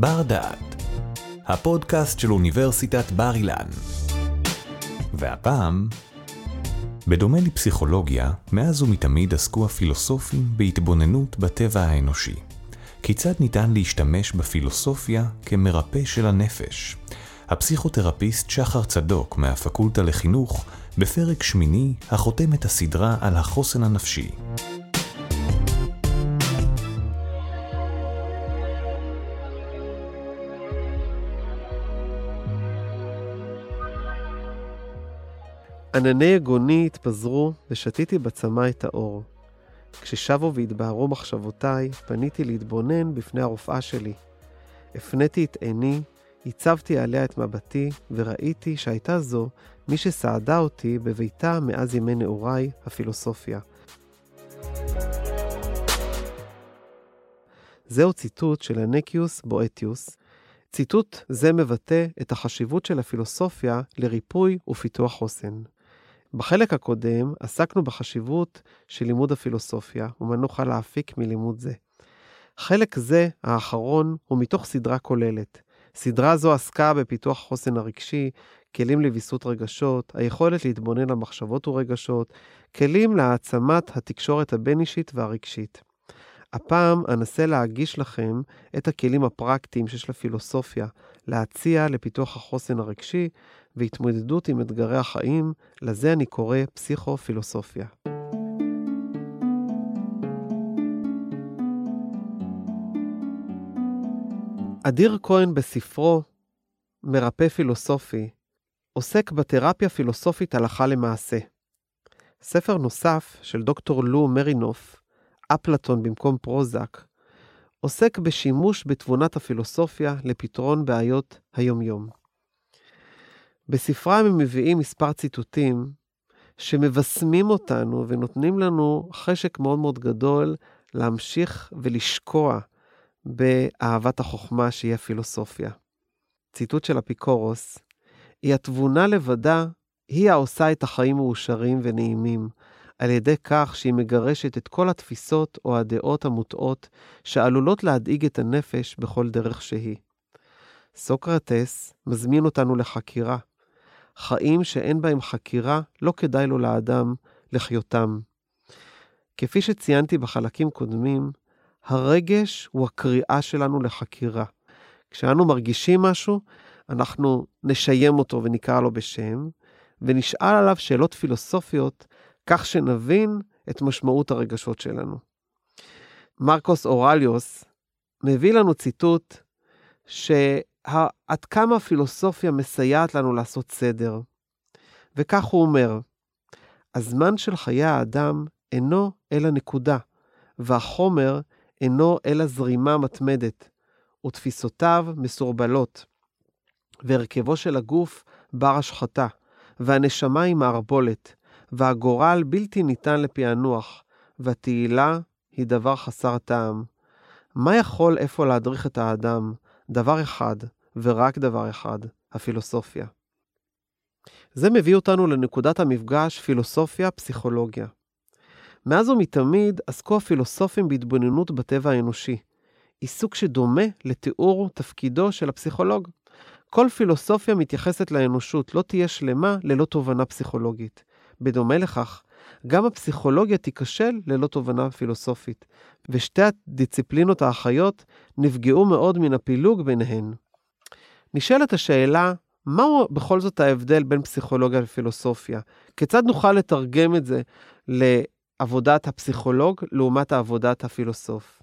בר דעת, הפודקאסט של אוניברסיטת בר אילן. והפעם, בדומה לפסיכולוגיה, מאז ומתמיד עסקו הפילוסופים בהתבוננות בטבע האנושי. כיצד ניתן להשתמש בפילוסופיה כמרפא של הנפש? הפסיכותרפיסט שחר צדוק מהפקולטה לחינוך, בפרק שמיני החותם את הסדרה על החוסן הנפשי. ענני יגוני התפזרו ושתיתי בצמא את האור. כששבו והתבהרו מחשבותיי, פניתי להתבונן בפני הרופאה שלי. הפניתי את עיני, הצבתי עליה את מבטי, וראיתי שהייתה זו מי שסעדה אותי בביתה מאז ימי נעוריי, הפילוסופיה. זהו ציטוט של הנקיוס בואטיוס. ציטוט זה מבטא את החשיבות של הפילוסופיה לריפוי ופיתוח חוסן. בחלק הקודם עסקנו בחשיבות של לימוד הפילוסופיה ומה נוכל להפיק מלימוד זה. חלק זה, האחרון, הוא מתוך סדרה כוללת. סדרה זו עסקה בפיתוח חוסן הרגשי, כלים לוויסות רגשות, היכולת להתבונן על מחשבות ורגשות, כלים להעצמת התקשורת הבין-אישית והרגשית. הפעם אנסה להגיש לכם את הכלים הפרקטיים שיש לפילוסופיה להציע לפיתוח החוסן הרגשי והתמודדות עם אתגרי החיים, לזה אני קורא פסיכו-פילוסופיה. אדיר כהן בספרו מרפא פילוסופי עוסק בתרפיה פילוסופית הלכה למעשה. ספר נוסף של דוקטור לו מרינוף, אפלטון במקום פרוזק, עוסק בשימוש בתבונת הפילוסופיה לפתרון בעיות היומיום. בספרם הם מביאים מספר ציטוטים שמבשמים אותנו ונותנים לנו חשק מאוד מאוד גדול להמשיך ולשקוע באהבת החוכמה שהיא הפילוסופיה. ציטוט של אפיקורוס, היא התבונה לבדה, היא העושה את החיים מאושרים ונעימים, על ידי כך שהיא מגרשת את כל התפיסות או הדעות המוטעות שעלולות להדאיג את הנפש בכל דרך שהיא. סוקרטס מזמין אותנו לחקירה. חיים שאין בהם חקירה, לא כדאי לו לאדם לחיותם. כפי שציינתי בחלקים קודמים, הרגש הוא הקריאה שלנו לחקירה. כשאנו מרגישים משהו, אנחנו נשיים אותו ונקרא לו בשם, ונשאל עליו שאלות פילוסופיות, כך שנבין את משמעות הרגשות שלנו. מרקוס אורליוס מביא לנו ציטוט שעד כמה הפילוסופיה מסייעת לנו לעשות סדר. וכך הוא אומר, הזמן של חיי האדם אינו אלא נקודה, והחומר אינו אלא זרימה מתמדת, ותפיסותיו מסורבלות, והרכבו של הגוף בר השחתה, והנשמה היא מערבולת, והגורל בלתי ניתן לפענוח, והתהילה היא דבר חסר טעם. מה יכול איפה להדריך את האדם? דבר אחד, ורק דבר אחד, הפילוסופיה. זה מביא אותנו לנקודת המפגש פילוסופיה-פסיכולוגיה. מאז ומתמיד עסקו הפילוסופים בהתבוננות בטבע האנושי, עיסוק שדומה לתיאור תפקידו של הפסיכולוג. כל פילוסופיה מתייחסת לאנושות, לא תהיה שלמה ללא תובנה פסיכולוגית. בדומה לכך, גם הפסיכולוגיה תיכשל ללא תובנה פילוסופית, ושתי הדיציפלינות האחיות נפגעו מאוד מן הפילוג ביניהן. נשאלת השאלה, מהו בכל זאת ההבדל בין פסיכולוגיה לפילוסופיה? כיצד נוכל לתרגם את זה לעבודת הפסיכולוג לעומת עבודת הפילוסוף?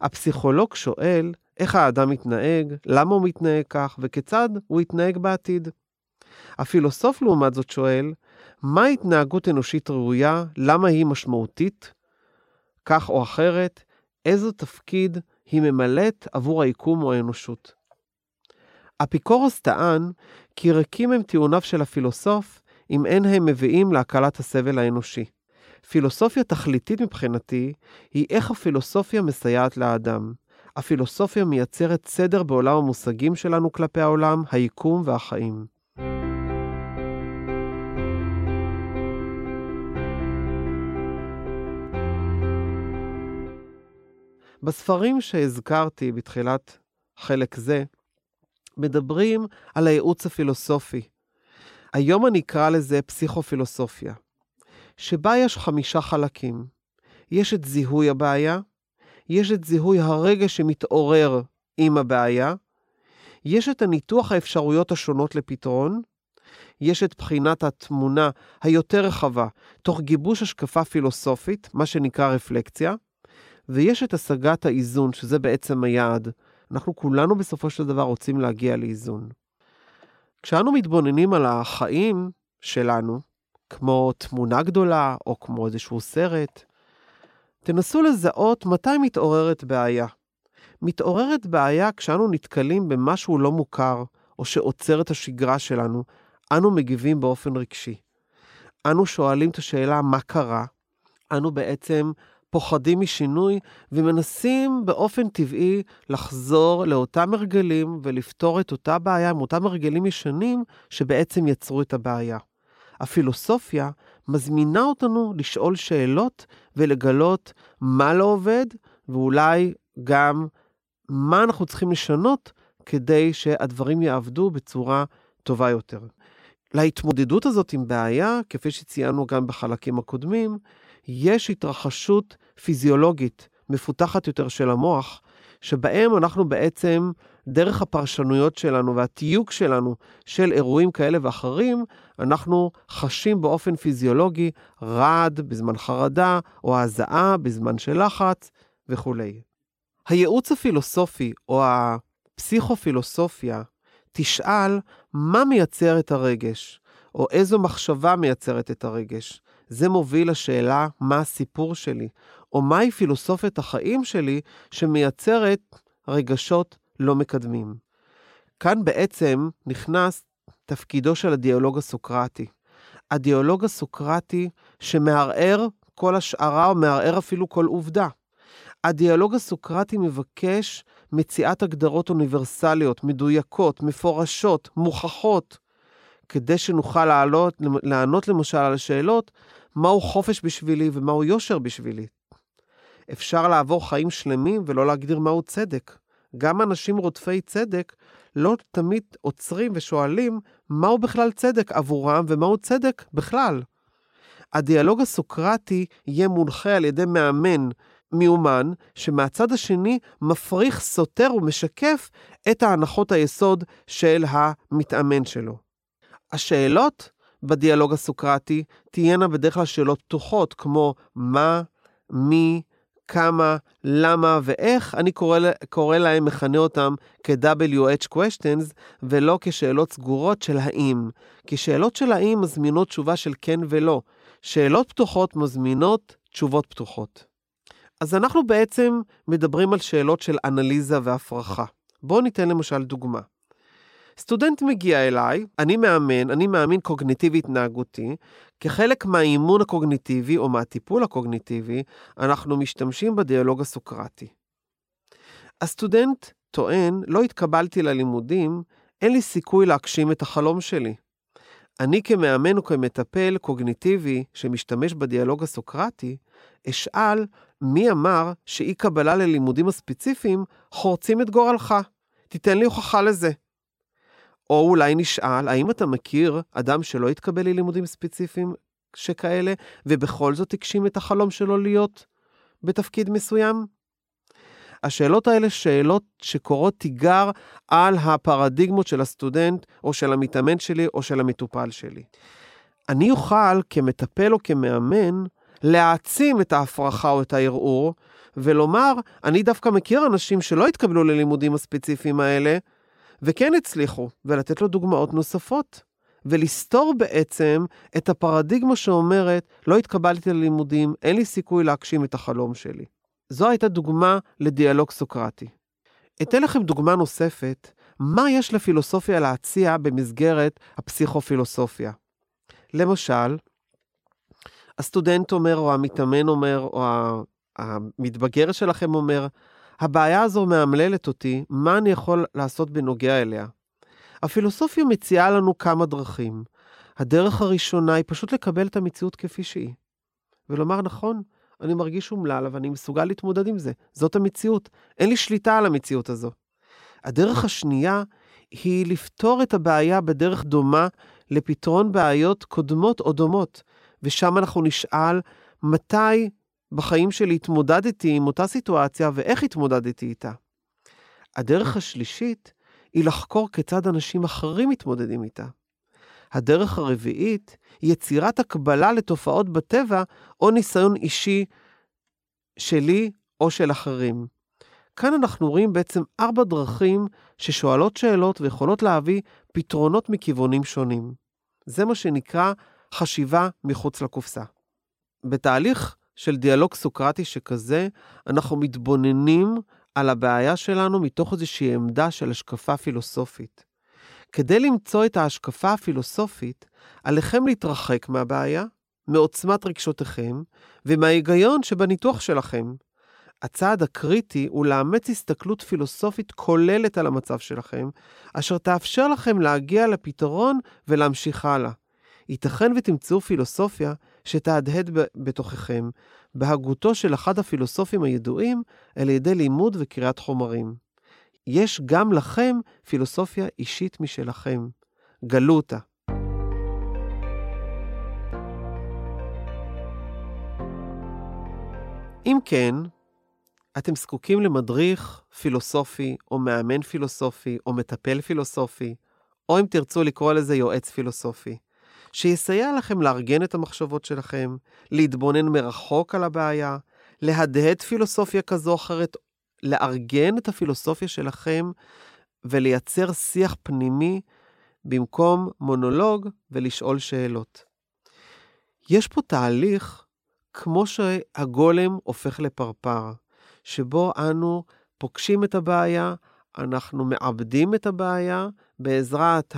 הפסיכולוג שואל איך האדם מתנהג, למה הוא מתנהג כך וכיצד הוא יתנהג בעתיד. הפילוסוף לעומת זאת שואל, מה התנהגות אנושית ראויה, למה היא משמעותית, כך או אחרת, איזה תפקיד היא ממלאת עבור היקום או האנושות. אפיקורוס טען כי ריקים הם טיעוניו של הפילוסוף אם אין הם מביאים להקלת הסבל האנושי. פילוסופיה תכליתית מבחינתי היא איך הפילוסופיה מסייעת לאדם. הפילוסופיה מייצרת סדר בעולם המושגים שלנו כלפי העולם, היקום והחיים. בספרים שהזכרתי בתחילת חלק זה, מדברים על הייעוץ הפילוסופי. היום אני אקרא לזה פסיכופילוסופיה, שבה יש חמישה חלקים. יש את זיהוי הבעיה, יש את זיהוי הרגע שמתעורר עם הבעיה, יש את הניתוח האפשרויות השונות לפתרון, יש את בחינת התמונה היותר רחבה, תוך גיבוש השקפה פילוסופית, מה שנקרא רפלקציה, ויש את השגת האיזון, שזה בעצם היעד. אנחנו כולנו בסופו של דבר רוצים להגיע לאיזון. כשאנו מתבוננים על החיים שלנו, כמו תמונה גדולה או כמו איזשהו סרט, תנסו לזהות מתי מתעוררת בעיה. מתעוררת בעיה כשאנו נתקלים במשהו לא מוכר, או שעוצר את השגרה שלנו, אנו מגיבים באופן רגשי. אנו שואלים את השאלה מה קרה, אנו בעצם פוחדים משינוי ומנסים באופן טבעי לחזור לאותם הרגלים ולפתור את אותה בעיה עם אותם הרגלים ישנים שבעצם יצרו את הבעיה. הפילוסופיה מזמינה אותנו לשאול שאלות ולגלות מה לא עובד, ואולי גם מה אנחנו צריכים לשנות כדי שהדברים יעבדו בצורה טובה יותר. להתמודדות הזאת עם בעיה, כפי שציינו גם בחלקים הקודמים, יש התרחשות פיזיולוגית מפותחת יותר של המוח, שבהם אנחנו בעצם, דרך הפרשנויות שלנו והתיוג שלנו של אירועים כאלה ואחרים, אנחנו חשים באופן פיזיולוגי רעד בזמן חרדה, או הזעה בזמן של לחץ וכולי. הייעוץ הפילוסופי, או הפסיכופילוסופיה, תשאל מה מייצר את הרגש, או איזו מחשבה מייצרת את הרגש. זה מוביל לשאלה מה הסיפור שלי, או מהי פילוסופיית החיים שלי שמייצרת רגשות לא מקדמים. כאן בעצם נכנס תפקידו של הדיאלוג הסוקרטי. הדיאלוג הסוקרטי שמערער כל השערה או מערער אפילו כל עובדה. הדיאלוג הסוקרטי מבקש מציאת הגדרות אוניברסליות, מדויקות, מפורשות, מוכחות, כדי שנוכל לענות למשל על השאלות מהו חופש בשבילי ומהו יושר בשבילי. אפשר לעבור חיים שלמים ולא להגדיר מהו צדק. גם אנשים רודפי צדק לא תמיד עוצרים ושואלים מהו בכלל צדק עבורם ומהו צדק בכלל. הדיאלוג הסוקרטי יהיה מונחה על ידי מאמן מיומן, שמהצד השני מפריך, סותר ומשקף את ההנחות היסוד של המתאמן שלו. השאלות בדיאלוג הסוקרטי תהיינה בדרך כלל שאלות פתוחות, כמו מה, מי, כמה, למה ואיך, אני קורא, קורא להם, מכנה אותם כ-WH questions, ולא כשאלות סגורות של האם. כי שאלות של האם מזמינות תשובה של כן ולא. שאלות פתוחות מזמינות תשובות פתוחות. אז אנחנו בעצם מדברים על שאלות של אנליזה והפרחה. בואו ניתן למשל דוגמה. סטודנט מגיע אליי, אני מאמן, אני מאמין קוגניטיבי התנהגותי. כחלק מהאימון הקוגניטיבי או מהטיפול הקוגניטיבי, אנחנו משתמשים בדיאלוג הסוקרטי. הסטודנט טוען, לא התקבלתי ללימודים, אין לי סיכוי להגשים את החלום שלי. אני כמאמן וכמטפל קוגניטיבי שמשתמש בדיאלוג הסוקרטי, אשאל מי אמר שאי קבלה ללימודים הספציפיים חורצים את גורלך? תיתן לי הוכחה לזה. או אולי נשאל, האם אתה מכיר אדם שלא התקבל ללימודים ספציפיים שכאלה, ובכל זאת הגשים את החלום שלו להיות בתפקיד מסוים? השאלות האלה שאלות שקורות תיגר על הפרדיגמות של הסטודנט, או של המתאמן שלי, או של המטופל שלי. אני אוכל כמטפל או כמאמן להעצים את ההפרחה או את הערעור, ולומר, אני דווקא מכיר אנשים שלא התקבלו ללימודים הספציפיים האלה, וכן הצליחו, ולתת לו דוגמאות נוספות. ולסתור בעצם את הפרדיגמה שאומרת, לא התקבלתי ללימודים, אין לי סיכוי להגשים את החלום שלי. זו הייתה דוגמה לדיאלוג סוקרטי. אתן לכם דוגמה נוספת, מה יש לפילוסופיה להציע במסגרת הפסיכופילוסופיה. למשל, הסטודנט אומר, או המתאמן אומר, או המתבגר שלכם אומר, הבעיה הזו מאמללת אותי, מה אני יכול לעשות בנוגע אליה? הפילוסופיה מציעה לנו כמה דרכים. הדרך הראשונה היא פשוט לקבל את המציאות כפי שהיא. ולומר, נכון, אני מרגיש אומלל, אבל אני מסוגל להתמודד עם זה. זאת המציאות. אין לי שליטה על המציאות הזו. הדרך השנייה היא לפתור את הבעיה בדרך דומה לפתרון בעיות קודמות או דומות, ושם אנחנו נשאל מתי בחיים שלי התמודדתי עם אותה סיטואציה ואיך התמודדתי איתה. הדרך השלישית היא לחקור כיצד אנשים אחרים מתמודדים איתה. הדרך הרביעית היא יצירת הקבלה לתופעות בטבע או ניסיון אישי שלי או של אחרים. כאן אנחנו רואים בעצם ארבע דרכים ששואלות שאלות ויכולות להביא פתרונות מכיוונים שונים. זה מה שנקרא חשיבה מחוץ לקופסה. בתהליך של דיאלוג סוקרטי שכזה, אנחנו מתבוננים על הבעיה שלנו מתוך איזושהי עמדה של השקפה פילוסופית. כדי למצוא את ההשקפה הפילוסופית, עליכם להתרחק מהבעיה, מעוצמת רגשותיכם ומההיגיון שבניתוח שלכם. הצעד הקריטי הוא לאמץ הסתכלות פילוסופית כוללת על המצב שלכם, אשר תאפשר לכם להגיע לפתרון ולהמשיך הלאה. ייתכן ותמצאו פילוסופיה שתהדהד בתוככם, בהגותו של אחד הפילוסופים הידועים על ידי לימוד וקריאת חומרים. יש גם לכם פילוסופיה אישית משלכם. גלו אותה. אם כן, אתם זקוקים למדריך פילוסופי, או מאמן פילוסופי, או מטפל פילוסופי, או אם תרצו לקרוא לזה יועץ פילוסופי, שיסייע לכם לארגן את המחשבות שלכם, להתבונן מרחוק על הבעיה, להדהד פילוסופיה כזו או אחרת, לארגן את הפילוסופיה שלכם ולייצר שיח פנימי במקום מונולוג ולשאול שאלות. יש פה תהליך כמו שהגולם הופך לפרפר, שבו אנו פוגשים את הבעיה, אנחנו מעבדים את הבעיה, בעזרת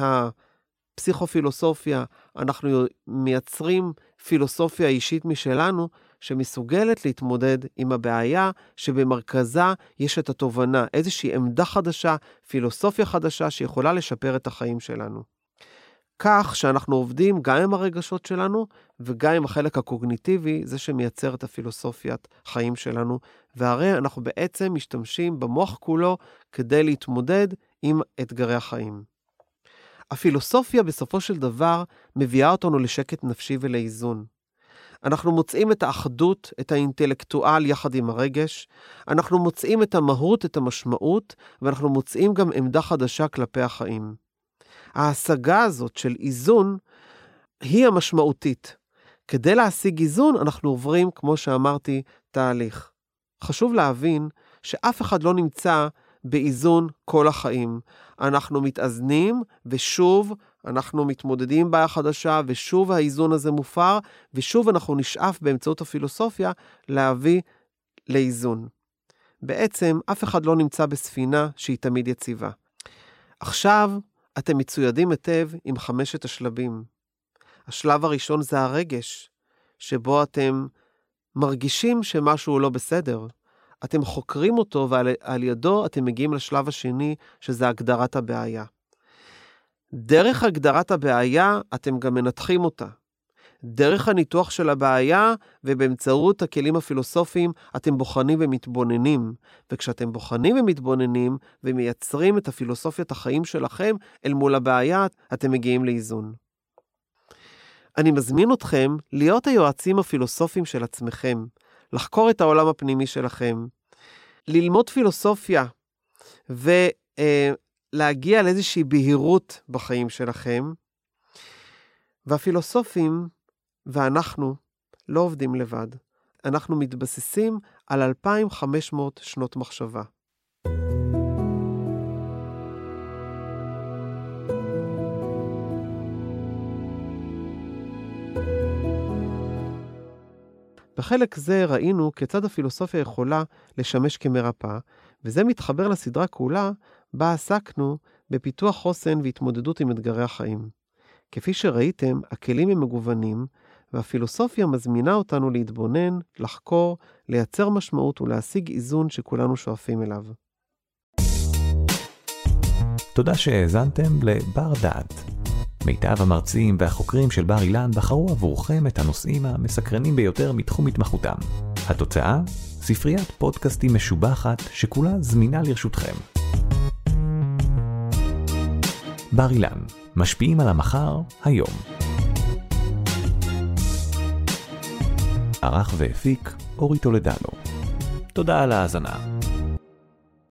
הפסיכופילוסופיה אנחנו מייצרים פילוסופיה אישית משלנו, שמסוגלת להתמודד עם הבעיה שבמרכזה יש את התובנה, איזושהי עמדה חדשה, פילוסופיה חדשה שיכולה לשפר את החיים שלנו. כך שאנחנו עובדים גם עם הרגשות שלנו וגם עם החלק הקוגניטיבי, זה שמייצר את הפילוסופיית חיים שלנו, והרי אנחנו בעצם משתמשים במוח כולו כדי להתמודד עם אתגרי החיים. הפילוסופיה בסופו של דבר מביאה אותנו לשקט נפשי ולאיזון. אנחנו מוצאים את האחדות, את האינטלקטואל יחד עם הרגש, אנחנו מוצאים את המהות, את המשמעות, ואנחנו מוצאים גם עמדה חדשה כלפי החיים. ההשגה הזאת של איזון היא המשמעותית. כדי להשיג איזון, אנחנו עוברים, כמו שאמרתי, תהליך. חשוב להבין שאף אחד לא נמצא באיזון כל החיים. אנחנו מתאזנים, ושוב אנחנו מתמודדים עם בעיה חדשה, ושוב האיזון הזה מופר, ושוב אנחנו נשאף באמצעות הפילוסופיה להביא לאיזון. בעצם, אף אחד לא נמצא בספינה שהיא תמיד יציבה. עכשיו, אתם מצוידים היטב עם חמשת השלבים. השלב הראשון זה הרגש, שבו אתם מרגישים שמשהו לא בסדר. אתם חוקרים אותו ועל ידו אתם מגיעים לשלב השני, שזה הגדרת הבעיה. דרך הגדרת הבעיה, אתם גם מנתחים אותה. דרך הניתוח של הבעיה ובאמצעות הכלים הפילוסופיים אתם בוחנים ומתבוננים. וכשאתם בוחנים ומתבוננים ומייצרים את הפילוסופיית החיים שלכם אל מול הבעיה, אתם מגיעים לאיזון. אני מזמין אתכם להיות היועצים הפילוסופיים של עצמכם, לחקור את העולם הפנימי שלכם, ללמוד פילוסופיה ולהגיע אה, לאיזושהי בהירות בחיים שלכם. והפילוסופים ואנחנו לא עובדים לבד. אנחנו מתבססים על 2,500 שנות מחשבה. בחלק זה ראינו כיצד הפילוסופיה יכולה לשמש כמרפאה, וזה מתחבר לסדרה כולה בה עסקנו בפיתוח חוסן והתמודדות עם אתגרי החיים. כפי שראיתם, הכלים הם מגוונים, והפילוסופיה מזמינה אותנו להתבונן, לחקור, לייצר משמעות ולהשיג איזון שכולנו שואפים אליו. תודה שהאזנתם לבר דעת. מיטב המרצים והחוקרים של בר אילן בחרו עבורכם את הנושאים המסקרנים ביותר מתחום התמחותם. התוצאה? ספריית פודקאסטים משובחת שכולה זמינה לרשותכם. בר אילן, משפיעים על המחר, היום. ערך והפיק אורי טולדנו. תודה על ההאזנה.